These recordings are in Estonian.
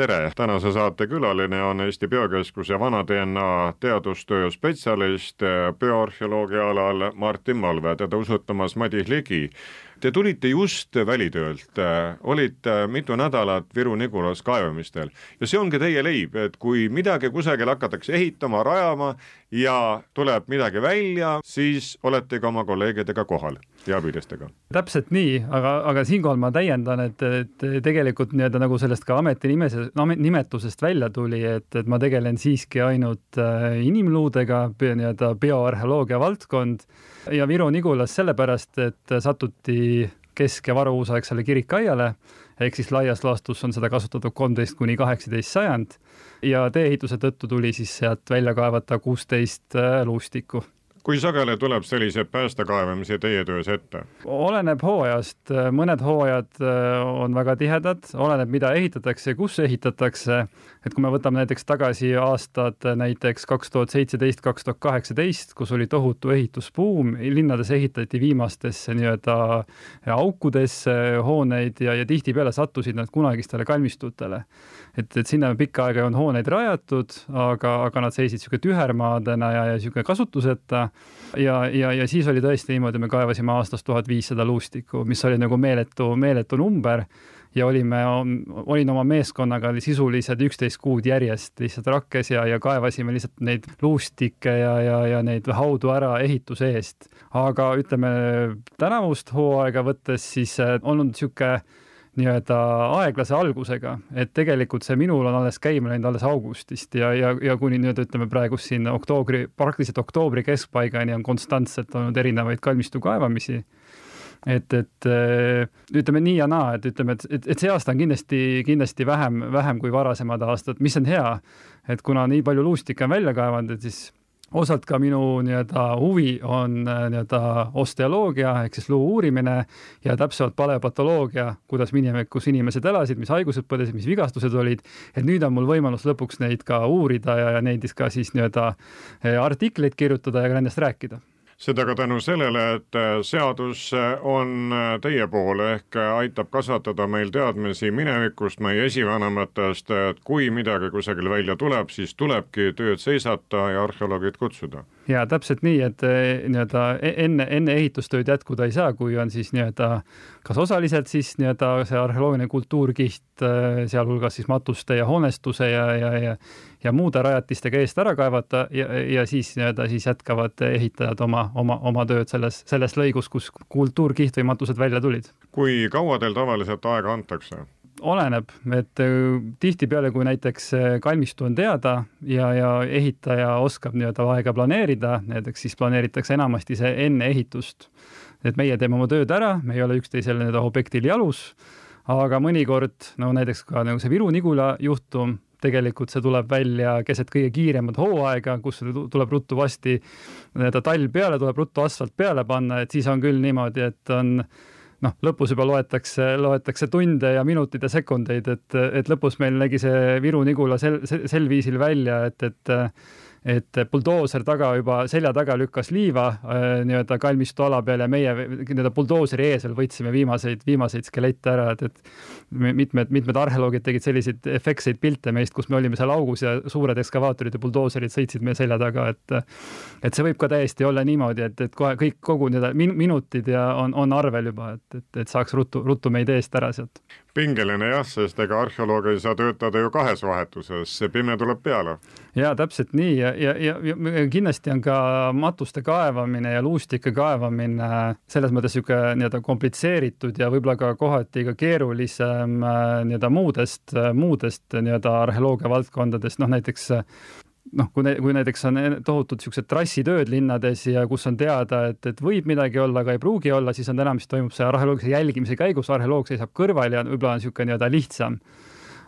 tere, tänase saate külaline on Eesti Biokeskuse vana DNA teadustöö spetsialist bioarheoloogia alal Martin Malve, teda usutamas Madis Ligi. Te tulite just välitöölt, olite mitu nädalat Viru-Nigulas kaevamistel ja see ongi teie leib, et kui midagi kusagil hakatakse ehitama, rajama ja tuleb midagi välja, siis olete ka oma kolleegidega kohal ja abilistega. täpselt nii, aga, aga siinkohal ma täiendan, et, et tegelikult nii-öelda nagu sellest ka ameti nimes, nimetusest välja tuli, et, et ma tegelen siiski ainult äh, inimluudega, nii-öelda bioarheoloogia valdkond ja Viru-Nigulas sellepärast, et satuti kesk- ja varuuusaegsele kirikaiale, ehk siis laias laastus on seda kasutatud kolmteist kuni kaheksateist sajand ja tee-ehituse tõttu tuli siis sealt välja kaevata kuusteist äh, luustikku kui sageli tuleb selliseid päästekaevamisi teie töös ette? oleneb hooajast, mõned hooajad äh, on väga tihedad, oleneb, mida ehitatakse ja kus ehitatakse. et kui me võtame näiteks tagasi aastad näiteks kaks tuhat seitseteist, kaks tuhat kaheksateist, kus oli tohutu ehitusbuum, linnades ehitati viimastesse nii-öelda aukudesse hooneid ja, ja tihtipeale sattusid nad kunagistele kalmistutele et, et sinna pikka aega ei olnud hooneid rajatud, aga, aga nad seisid niisugune tühermaadena ja, ja niisugune kasutuseta. Ja, ja, ja siis oli tõesti niimoodi, me kaevasime aastas tuhat viissada luustikku, mis oli nagu meeletu, meeletu number ja olime, olin oma meeskonnaga sisuliselt üksteist kuud järjest lihtsalt rakkes ja, ja kaevasime lihtsalt neid luustikke ja, ja, ja neid haudu ära ehituse eest. aga ütleme, tänavust hooaega võttes siis äh, olnud niisugune nii-öelda aeglase algusega, et tegelikult see minul on alles käima läinud alles augustist ja, ja, ja kuni nüüd ütleme praegu siin oktoobri, praktiliselt oktoobri keskpaigani on konstantselt olnud erinevaid kalmistu kaevamisi. et, et ütleme nii ja naa, et ütleme, et, et, et see aasta on kindlasti, kindlasti vähem, vähem kui varasemad aastad, mis on hea, et kuna nii palju luustikke on välja kaevanud, et siis osalt ka minu nii-öelda huvi on äh, nii-öelda osteoloogia ehk siis luu uurimine ja täpsemalt paleopatoloogia, kuidas minevikus inimesed elasid, mis haigused põdesid, mis vigastused olid. et nüüd on mul võimalus lõpuks neid ka uurida ja, ja neid ka siis nii-öelda äh, artikleid kirjutada ja ka nendest rääkida seda ka tänu sellele, et äh, seadus äh, on äh, teie pool ehk aitab kasvatada meil teadmisi minevikust, meie esivanematest, et kui midagi kusagil välja tuleb, siis tulebki tööd seisata ja arheoloogid kutsuda ja täpselt nii, et eh, nii-öelda e-, enne, enne ehitustööd jätkuda ei saa, kui on siis nii-öelda kas osaliselt siis nii-öelda see arheoloogiline kultuurkiht, eh, sealhulgas siis matuste ja hoonestuse ja, ja, ja ja muude rajatistega eest ära kaevata ja, ja siis nii-öelda siis jätkavad ehitajad oma, oma, oma tööd selles, selles lõigus, kus kultuurkiht või matused välja tulid. kui kaua teil tavaliselt aega antakse? Oleneb, et äh, tihtipeale, kui näiteks äh, kalmistu on teada ja, ja ehitaja oskab nii-öelda aega planeerida, näiteks siis planeeritakse enamasti see enne ehitust. et meie teeme oma tööd ära, me ei ole üksteisele nii-öelda objektil jalus, aga mõnikord, no näiteks ka nagu see Viru-Nigula juhtum, tegelikult see tuleb välja keset kõige kiiremat hooaega, kus tuleb ruttu vasti nii-öelda talv peale, tuleb ruttu asfalt peale panna, et siis on küll niimoodi, et on noh, lõpus juba loetakse, loetakse tunde ja minuteid ja sekundeid, et, et lõpus meil nägi see Viru-Nigula sel, sel, sel viisil välja, et, et et buldooser taga juba selja taga lükkas liiva äh, nii-öelda kalmistu ala peale ja meie nii-öelda buldooseri ees veel võtsime viimaseid, viimaseid skelette ära, et, et mitmed, mitmed arheoloogid tegid selliseid efektseid pilte meist, kus me olime seal augus ja suured ekskavaatorid ja buldooserid sõitsid meie selja taga, et et see võib ka täiesti olla niimoodi, et, et kohe kõik, kogu nii-öelda min, minutid ja on, on arvel juba, et, et, et saaks ruttu, ruttu meid eest ära sealt pingeline jah, sest ega arheoloog ei saa töötada ju kahes vahetuses, see pime tuleb peale. ja täpselt nii ja, ja, ja, ja kindlasti on ka matuste kaevamine ja luustike kaevamine selles mõttes niisugune nii-öelda komplitseeritud ja võib-olla ka kohati ka keerulisem äh, nii-öelda muudest, muudest nii-öelda arheoloogia valdkondadest, noh näiteks noh, kui, kui näiteks on tohutud niisugused trassitööd linnades ja kus on teada, et, et võib midagi olla, aga ei pruugi olla, siis on enamasti toimub see arheoloogilise jälgimise käigus, arheoloog seisab kõrval ja võib-olla on niisugune nii-öelda lihtsam.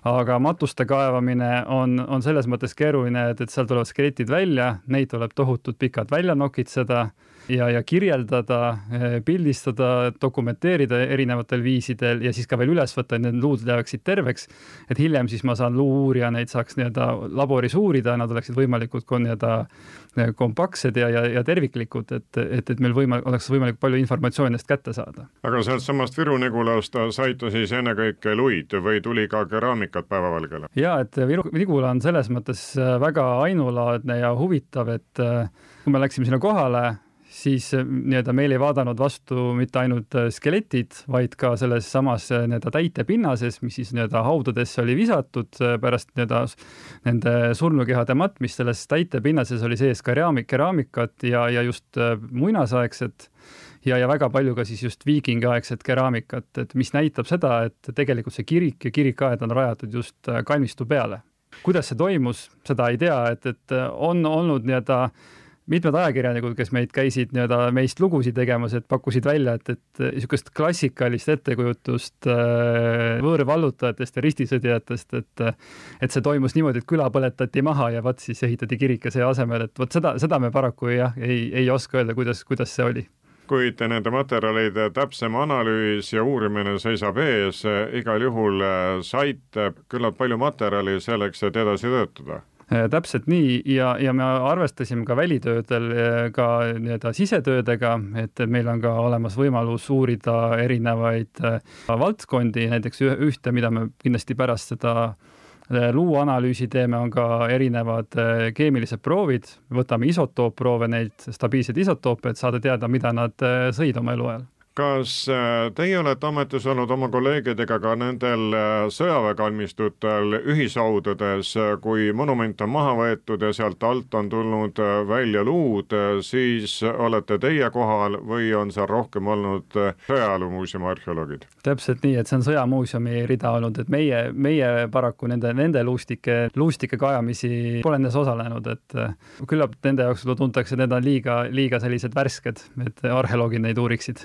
aga matuste kaevamine on, on selles mõttes keeruline, et, et seal tulevad skeletid välja, neid tuleb tohutult pikalt välja nokitseda ja, ja kirjeldada, eh, pildistada, dokumenteerida erinevatel viisidel ja siis ka veel üles võtta, et need luud jääksid terveks. et hiljem siis ma saan luu-uurija neid saaks nii-öelda laboris uurida, nad oleksid võimalikult nii-öelda eh, kompaktsed ja, ja, ja terviklikud, et, et, et meil võima-, oleks võimalikult palju informatsiooni nendest kätte saada. aga sealtsamast Viru-Nigulast saite siis ennekõike luid või tuli ka keraamikat päevavalgele? ja et Viru-Nigula on selles mõttes äh, väga ainulaadne ja huvitav, et kui me läksime sinna kohale, siis äh, nii-öelda meil ei vaadanud vastu mitte ainult äh, skeletid, vaid ka selles samas äh, nii-öelda täitepinnases, mis siis nii-öelda haudadesse oli visatud pärast nii-öelda nende surnukehade matmist, selles täitepinnases oli sees keraamik, keraamikat ja, ja just muinasaegset ja, ja väga palju ka siis just viikingiaegset keraamikat, et mis näitab seda, et tegelikult see kirik ja kirikaed on rajatud just kalmistu peale. kuidas see toimus, seda ei tea, et, et on olnud nii-öelda mitmed ajakirjanikud, kes meid käisid nii-öelda meist lugusid tegemas, et pakkusid välja, et, et niisugust klassikalist ettekujutust äh, võõrvallutajatest ja ristisõdijatest, et et see toimus niimoodi, et küla põletati maha ja vot siis ehitati kirik ja see asemel, et vot seda, seda me paraku jah, ei, ei oska öelda, kuidas, kuidas see oli. Kuid nende materjalide täpsem analüüs ja uurimine seisab ees, igal juhul saite küllalt palju materjali selleks, et edasi töötada. Äh, täpselt nii. Ja, ja me arvestasime ka välitöödel äh, ka nii-öelda sisetöödega, et meil on ka olemas võimalus uurida erinevaid äh, valdkondi, näiteks ühte, mida me kindlasti pärast seda luuanalüüsi teeme, on ka erinevad keemilised proovid, võtame isotoopproove neilt, stabiilseid isotoope, et saada teada, mida nad sõid oma eluajal kas äh, teie olete ametis olnud oma kolleegidega ka nendel äh, sõjaväekalmistutel ühishaudades, äh, kui monument on maha võetud ja sealt alt on tulnud välja luud, siis olete teie kohal või on seal rohkem olnud sõjajalumuuseumi arheoloogid? täpselt nii, et see on sõjamuuseumi rida olnud, et meie, meie paraku nende, nende luustike, luustike kajamisi pole nendes osalenud, et küllap nende jaoks tuntakse, need on liiga, liiga sellised värsked, et arheoloogid neid uuriksid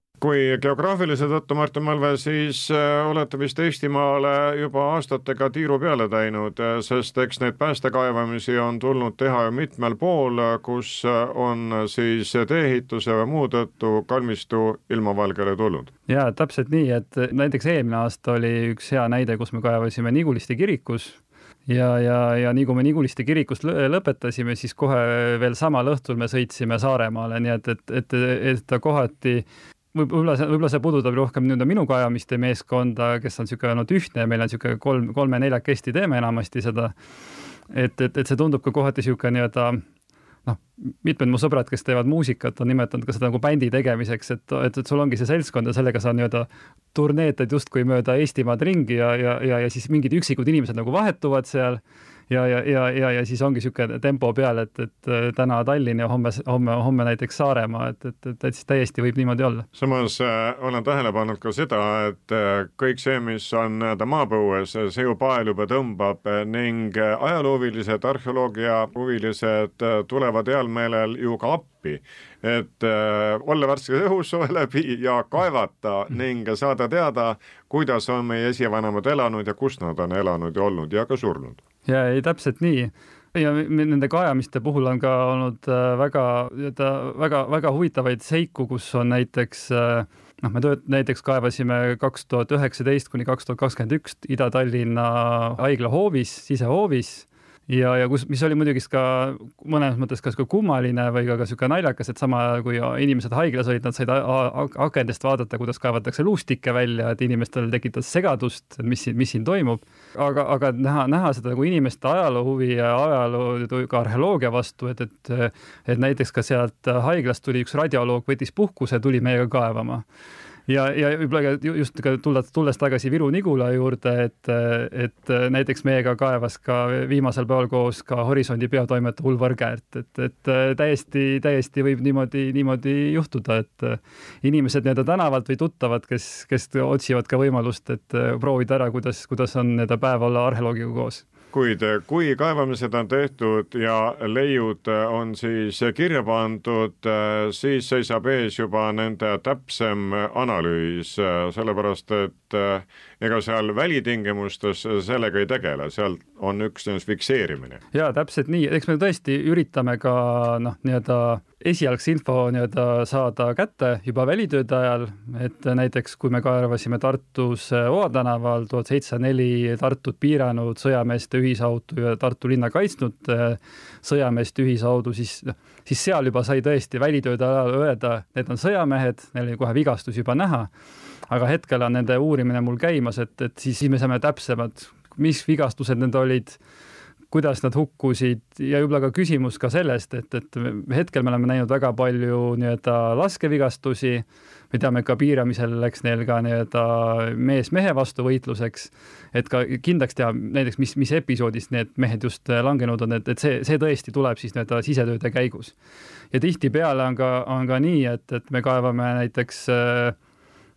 kui geograafilise tõttu, Martin Malve, siis äh, olete vist Eestimaale juba aastatega tiiru peale teinud, äh, sest eks neid päästekaevamisi on tulnud teha ju mitmel pool, kus äh, on siis tee-ehituse või muu tõttu kalmistu ilmavalgele tulnud. jaa, täpselt nii, et näiteks eelmine aasta oli üks hea näide, kus me kaevasime Niguliste kirikus ja, ja, ja nii kui me Niguliste kirikust lõpetasime, siis kohe veel samal õhtul me sõitsime Saaremaale, nii et, et, et, et kohati võib-olla see, võib-olla see puudutab rohkem nii-öelda minu kajamiste meeskonda, kes on niisugune ainult ühtne meil on niisugune kolm, kolme-neljakesti teeme enamasti seda. et, et, et see tundub ka kohati niisugune nii-öelda noh, mitmed mu sõbrad, kes teevad muusikat, on nimetanud ka seda nagu bändi tegemiseks, et, et, et sul ongi see seltskond ja sellega sa nii-öelda turneetad justkui mööda Eestimaad ringi ja, ja, ja, ja siis mingid üksikud inimesed nagu vahetuvad seal ja, ja, ja, ja, ja siis ongi niisugune tempo peal, et, et äh, täna Tallinn ja homme, homme, homme näiteks Saaremaa, et, et, et, et siis täiesti võib niimoodi olla. samas äh, olen tähele pannud ka seda, et äh, kõik see, mis on nii-öelda maapõues, see ju pael juba tõmbab ning ajaloohuvilised, arheoloogia huvilised tulevad heal meelel ju ka appi et äh, olla värskes õhus soe läbi ja kaevata mm. ning saada teada, kuidas on meie esivanemad elanud ja kus nad on elanud ja olnud ja ka surnud. Ja ei, täpselt nii. Ja nende kajamiste puhul on ka olnud äh, väga, väga, väga huvitavaid seiku, kus on näiteks äh, noh, me tööt-, näiteks kaevasime kaks tuhat üheksateist kuni kaks tuhat kakskümmend üks Ida-Tallinna haigla hoovis, sisehoovis ja, ja kus, mis oli muidugi ka mõnes mõttes kas ka kummaline või ka, ka niisugune naljakas, et sama kui inimesed haiglas olid, nad said akendest vaadata, kuidas kaevatakse luustikke välja, et inimestel tekitas segadust, mis siin, mis siin toimub. aga, aga näha, näha seda nagu inimeste ajaloo huvi ja ajaloo ka arheoloogia vastu, et, et et näiteks ka sealt haiglast tuli üks radioloog, võttis puhkuse, tuli meiega kaevama ja, ja võib-olla ka just ka tulles, tulles tagasi Viru-Nigula juurde, et, et näiteks meiega kaevas ka viimasel päeval koos ka Horisondi peatoimetaja Ulvar Käärt, et, et täiesti, täiesti võib niimoodi, niimoodi juhtuda, et inimesed nii-öelda tänavalt või tuttavad, kes, kes otsivad ka võimalust, et proovida ära, kuidas, kuidas on nii-öelda päev olla arheoloogiga koos kuid kui kaevamised on tehtud ja leiud on siis kirja pandud, siis seisab ees juba nende täpsem analüüs, sellepärast et ega seal välitingimustes sellega ei tegele, seal on üksnes fikseerimine. ja täpselt nii, eks me tõesti üritame ka noh, nii-öelda esialgse info nii-öelda saada kätte juba välitööde ajal, et näiteks kui me kaevasime Tartus Oa tänaval tuhat seitsesada neli Tartut piiranud sõjameeste ühishaudu ja Tartu linna kaitsnud eh, sõjameeste ühishaudu, siis noh, siis seal juba sai tõesti välitööde ajal öelda, need on sõjamehed, neil oli kohe vigastus juba näha aga hetkel on nende uurimine mul käimas, et, et siis, siis me saame täpsemad, mis vigastused need olid, kuidas nad hukkusid ja võib-olla ka küsimus ka sellest, et, et hetkel me oleme näinud väga palju nii-öelda laskevigastusi, me teame ka piiramisel läks neil ka nii-öelda mees mehe vastu võitluseks, et ka kindlaks teha näiteks, mis, mis episoodist need mehed just langenud on, et, et see, see tõesti tuleb siis nii-öelda sisetööde käigus. ja tihtipeale on ka, on ka nii, et, et me kaevame näiteks äh,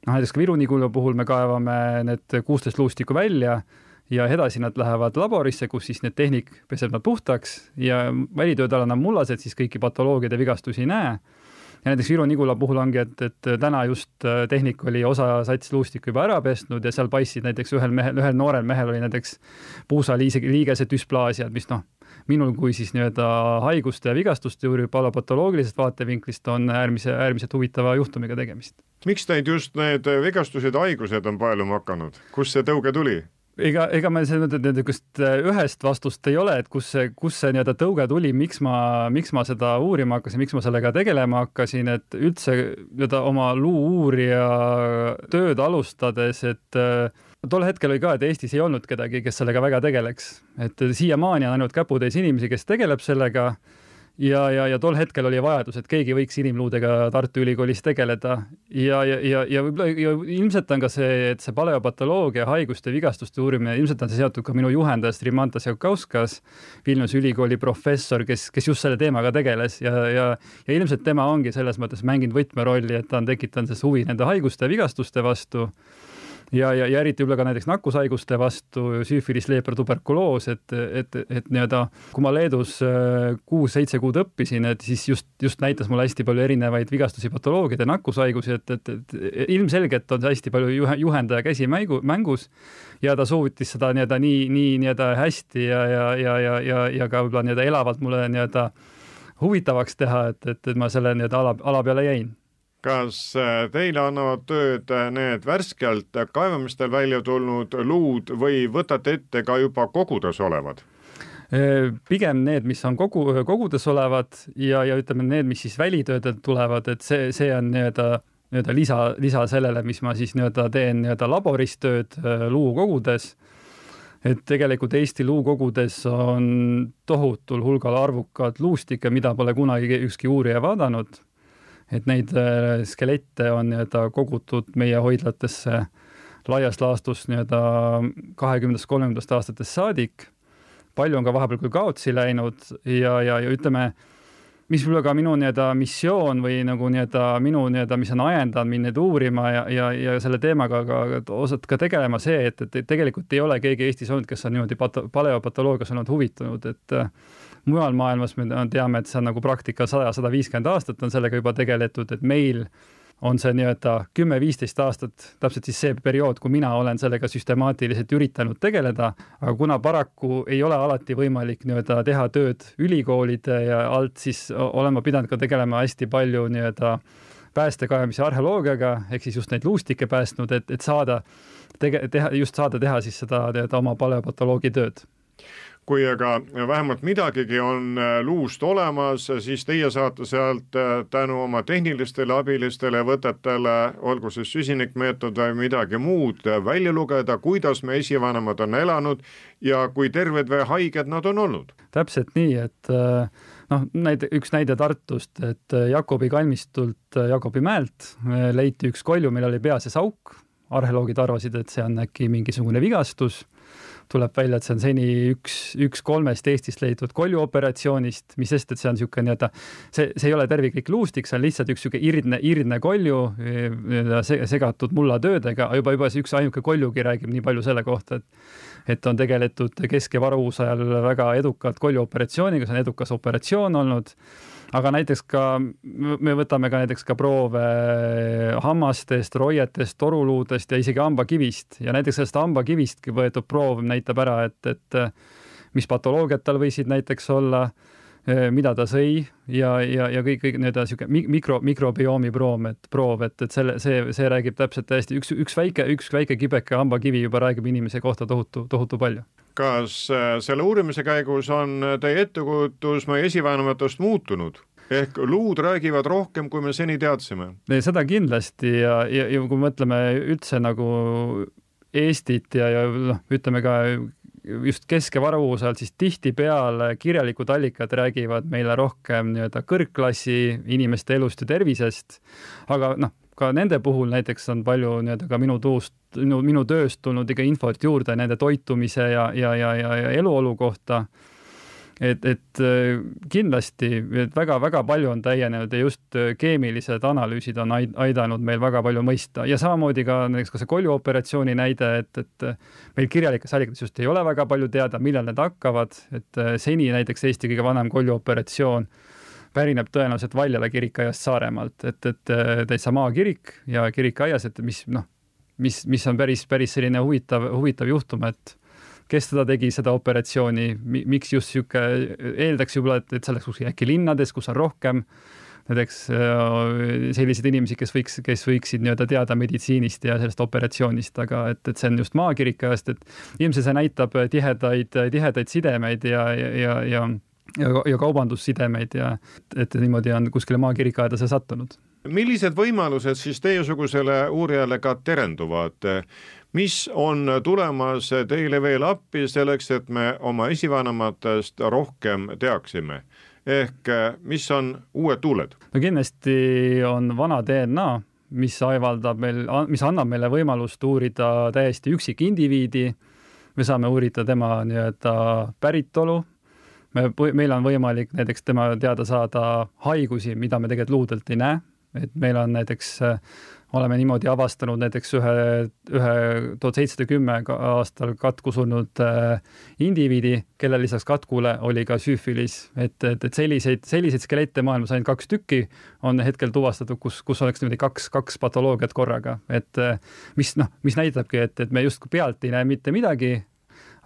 noh, näiteks ka Viru-Nigula puhul me kaevame need kuusteist luustikku välja ja edasi nad lähevad laborisse, kus siis need tehnik peseb nad puhtaks ja välitööde ajal on nad mullased, siis kõiki patoloogiaid ja vigastusi ei näe. ja näiteks Viru-Nigula puhul ongi, et, et täna just äh, tehnik oli osa sats luustikku juba ära pesnud ja seal paistsid näiteks ühel mehel, ühel noorel mehel oli näiteks puusaliigese düsplaasiad, mis noh, minul kui siis nii-öelda haiguste ja vigastuste uurib patoloogilisest vaatevinklist on äärmise, äärmiselt huvitava juhtumiga tegemist. miks teid just need vigastused, haigused on paeluma hakanud, kust see tõuge tuli? Ega, ega meil selles mõttes niisugust äh, ühest vastust ei ole, et kus see, kus see nii-öelda tõuge tuli, miks ma, miks ma seda uurima hakkasin, miks ma sellega tegelema hakkasin, et üldse nii-öelda oma luu-uurija tööd alustades, et äh, tol hetkel oli ka, et Eestis ei olnud kedagi, kes sellega väga tegeleks, et siiamaani on ainult käputäis inimesi, kes tegeleb sellega ja, ja, ja tol hetkel oli vajadus, et keegi võiks inimluudega Tartu Ülikoolis tegeleda. Ja, ja, ja, ja võib-olla ja ilmselt on ka see, et see paleopatoloogia, haiguste, vigastuste uurimine, ilmselt on see seotud ka minu juhendajast Rimantas Jaukauskas, Vilniuse ülikooli professor, kes, kes just selle teemaga tegeles. Ja, ja, ja ilmselt tema ongi selles mõttes mänginud võtmerolli, et ta on tekitanud sellest huvi nende haiguste ja vigastuste vastu ja, ja, ja eriti võib-olla ka näiteks nakkushaiguste vastu, süüfilis, leeper, tuberkuloos, et, et, et nii-öelda kui ma Leedus äh, kuus-seitse kuud õppisin, et siis just, just näitas mulle hästi palju erinevaid vigastusi, patoloogiaid ja nakkushaigusi, et, et, et ilmselgelt on hästi palju juhe, juhendaja käsi mängu, mängus ja ta soovitas seda nii-öelda nii, nii nii-öelda hästi ja, ja, ja, ja, ja, ja ka võib-olla nii-öelda elavalt mulle nii-öelda huvitavaks teha, et, et, et ma selle nii-öelda ala, ala peale jäin kas äh, teile annavad tööd äh, need värskelt kaevamistel välja tulnud luud või võtate ette ka juba kogudes olevad? Äh, pigem need, mis on kogu, kogudes olevad ja, ja ütleme, need, mis siis välitöödelt tulevad, et see, see on nii-öelda nii-öelda lisa, lisa sellele, mis ma siis nii-öelda teen nii-öelda laboris tööd luukogudes. et tegelikult Eesti luukogudes on tohutul hulgal arvukad luustikke, mida pole kunagi ükski uurija vaadanud et neid äh, skelette on nii-öelda kogutud meie hoidlatesse laias laastus nii-öelda kahekümnendast, kolmekümnendast aastatest saadik. palju on ka vahepeal küll kaotsi läinud ja, ja, ja ütleme, mis võib-olla ka minu nii-öelda missioon või nagu nii-öelda minu nii-öelda, mis on ajendanud mind neid uurima ja, ja, ja selle teemaga ka osalt ka tegelema see, et, et tegelikult ei ole keegi Eestis olnud, kes on niimoodi pato-, paleopatoloogias olnud huvitunud, et mujal maailmas me teame, et see on nagu praktika sada, sada viiskümmend aastat on sellega juba tegeletud, et meil on see nii-öelda kümme-viisteist aastat, täpselt siis see periood, kui mina olen sellega süstemaatiliselt üritanud tegeleda, aga kuna paraku ei ole alati võimalik nii-öelda teha tööd ülikoolide ja alt, siis olen ma pidanud ka tegelema hästi palju nii-öelda päästekaevamise arheoloogiaga, ehk siis just neid luustikke päästnud, et, et saada tege-, teha, just saada teha siis seda nii-öelda oma paleopatoloogi tööd kui aga vähemalt midagigi on luust olemas, siis teie saate sealt tänu oma tehnilistele abilistele võtetele, olgu siis süsinikmeetod või midagi muud, välja lugeda, kuidas me esivanemad on elanud ja kui terved või haiged nad on olnud. täpselt nii, et noh, näide, üks näide Tartust, et Jakobi kalmistult Jakobi mäelt leiti üks kolju, millel oli peas sees auk, arheoloogid arvasid, et see on äkki mingisugune vigastus tuleb välja, et see on seni üks, üks kolmest Eestist leitud koljuoperatsioonist, mis sest, et see on niisugune nii-öelda, see, see ei ole terviklik luustik, see on lihtsalt üks niisugune irdne, irdne kolju segatud mullatöödega, juba, juba see üks ainuke koljugi räägib nii palju selle kohta, et et on tegeletud kesk- ja varuuuse ajal väga edukalt koljuoperatsiooniga, see on edukas operatsioon olnud aga näiteks ka, me võtame ka näiteks ka proove hammastest, roietest, toruluudest ja isegi hambakivist. Ja näiteks sellest hambakivistki võetud proov näitab ära, et, et mis patoloogiad tal võisid näiteks olla, mida ta sõi ja, ja, ja kõik, kõik nii-öelda niisugune mikro, mikrobiomi proov, et proov, et, et selle, see, see räägib täpselt täiesti üks, üks väike, üks väike kibeke hambakivi juba räägib inimese kohta tohutu, tohutu palju kas äh, selle uurimise käigus on teie ettekujutus meie esivanematest muutunud? ehk luud räägivad rohkem, kui me seni teadsime? seda kindlasti ja, ja, ja kui mõtleme üldse nagu Eestit ja, ja noh, ütleme ka just kesk- ja varuuuse all, siis tihtipeale kirjalikud allikad räägivad meile rohkem nii-öelda kõrgklassi inimeste elust ja tervisest, aga noh, ka nende puhul näiteks on palju nii-öelda ka minu tuust, minu, minu tööst tulnud ikka infot juurde nende toitumise ja, ja, ja, ja, ja eluolu kohta. et, et äh, kindlasti, väga-väga palju on täienenud ja just äh, keemilised analüüsid on aidanud meil väga palju mõista ja samamoodi ka näiteks ka see koljuoperatsiooni näide, et, et äh, meil kirjalikes allikates just ei ole väga palju teada, millal need hakkavad, et seni näiteks Eesti kõige vanem koljuoperatsioon pärineb tõenäoliselt Valjala kirikaiast Saaremaalt, et, et täitsa maakirik ja kirikaias, et mis noh, mis, mis on päris, päris selline huvitav, huvitav juhtum, et kes teda tegi, seda operatsiooni, miks just niisugune, eeldaks võib-olla, et, et see oleks kuskil äkki linnades, kus on rohkem näiteks äh, selliseid inimesi, kes võiks, kes võiksid nii-öelda teada meditsiinist ja sellest operatsioonist, aga et, et see on just maakirikajast, et ilmselt see näitab tihedaid, tihedaid sidemeid ja, ja, ja, ja ja, ja kaubandussidemeid ja et niimoodi on kuskile maakirikaeda see sattunud. millised võimalused siis teiesugusele uurijale ka terenduvad? mis on tulemas teile veel appi selleks, et me oma esivanematest rohkem teaksime? ehk mis on uued tuuled? no kindlasti on vana DNA, mis aivaldab meil, mis annab meile võimalust uurida täiesti üksikindiviidi, me saame uurida tema nii-öelda päritolu me, meil on võimalik näiteks tema teada saada haigusi, mida me tegelikult luudelt ei näe, et meil on näiteks, oleme niimoodi avastanud näiteks ühe, ühe tuhat seitsesada kümme aastal katku surnud äh, indiviidi, kellel lisaks katkule oli ka süüfilis, et, et, et selliseid, selliseid skelette maailmas ainult kaks tükki on hetkel tuvastatud, kus, kus oleks niimoodi kaks, kaks patoloogiat korraga, et äh, mis noh, mis näitabki, et, et me justkui pealt ei näe mitte midagi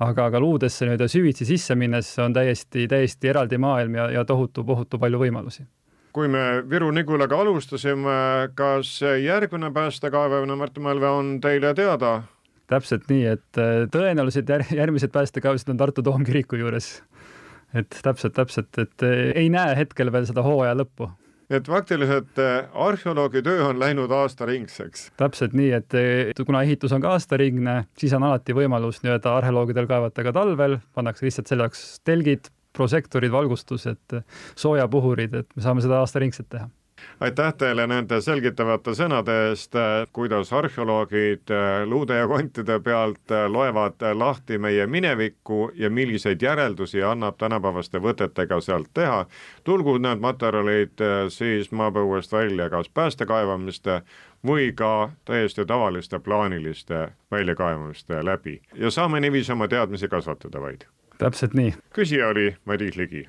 aga, aga luudesse nii-öelda süvitsi sisse minnes on täiesti, täiesti eraldi maailm ja, ja tohutu, tohutu palju võimalusi kui me Viru-Nigulaga alustasime, kas järgmine päästekaevamine, Martin Mälve, on teile teada? täpselt nii, et äh, tõenäoliselt jär, järgmised päästekaevused on Tartu Toomkiriku juures. et täpselt, täpselt, et äh, ei näe hetkel veel seda hooaja lõppu et faktiliselt eh, arheoloogi töö on läinud aastaringseks. täpselt nii, et eh, kuna ehitus on ka aastaringne, siis on alati võimalus nii-öelda arheoloogidel kaevata ka talvel, pannakse lihtsalt selle jaoks telgid, prožektorid, valgustus, et eh, soojapuhurid, et me saame seda aastaringselt teha aitäh teile nende selgitavate sõnade eest, kuidas arheoloogid luude ja kontide pealt loevad lahti meie minevikku ja milliseid järeldusi annab tänapäevaste võtetega sealt teha. tulgu need materjalid äh, siis maapõuest välja kas päästekaevamiste või ka täiesti tavaliste plaaniliste väljakaevamiste läbi ja saame niiviisi oma teadmisi kasvatada vaid. täpselt nii. küsija oli Madis Ligi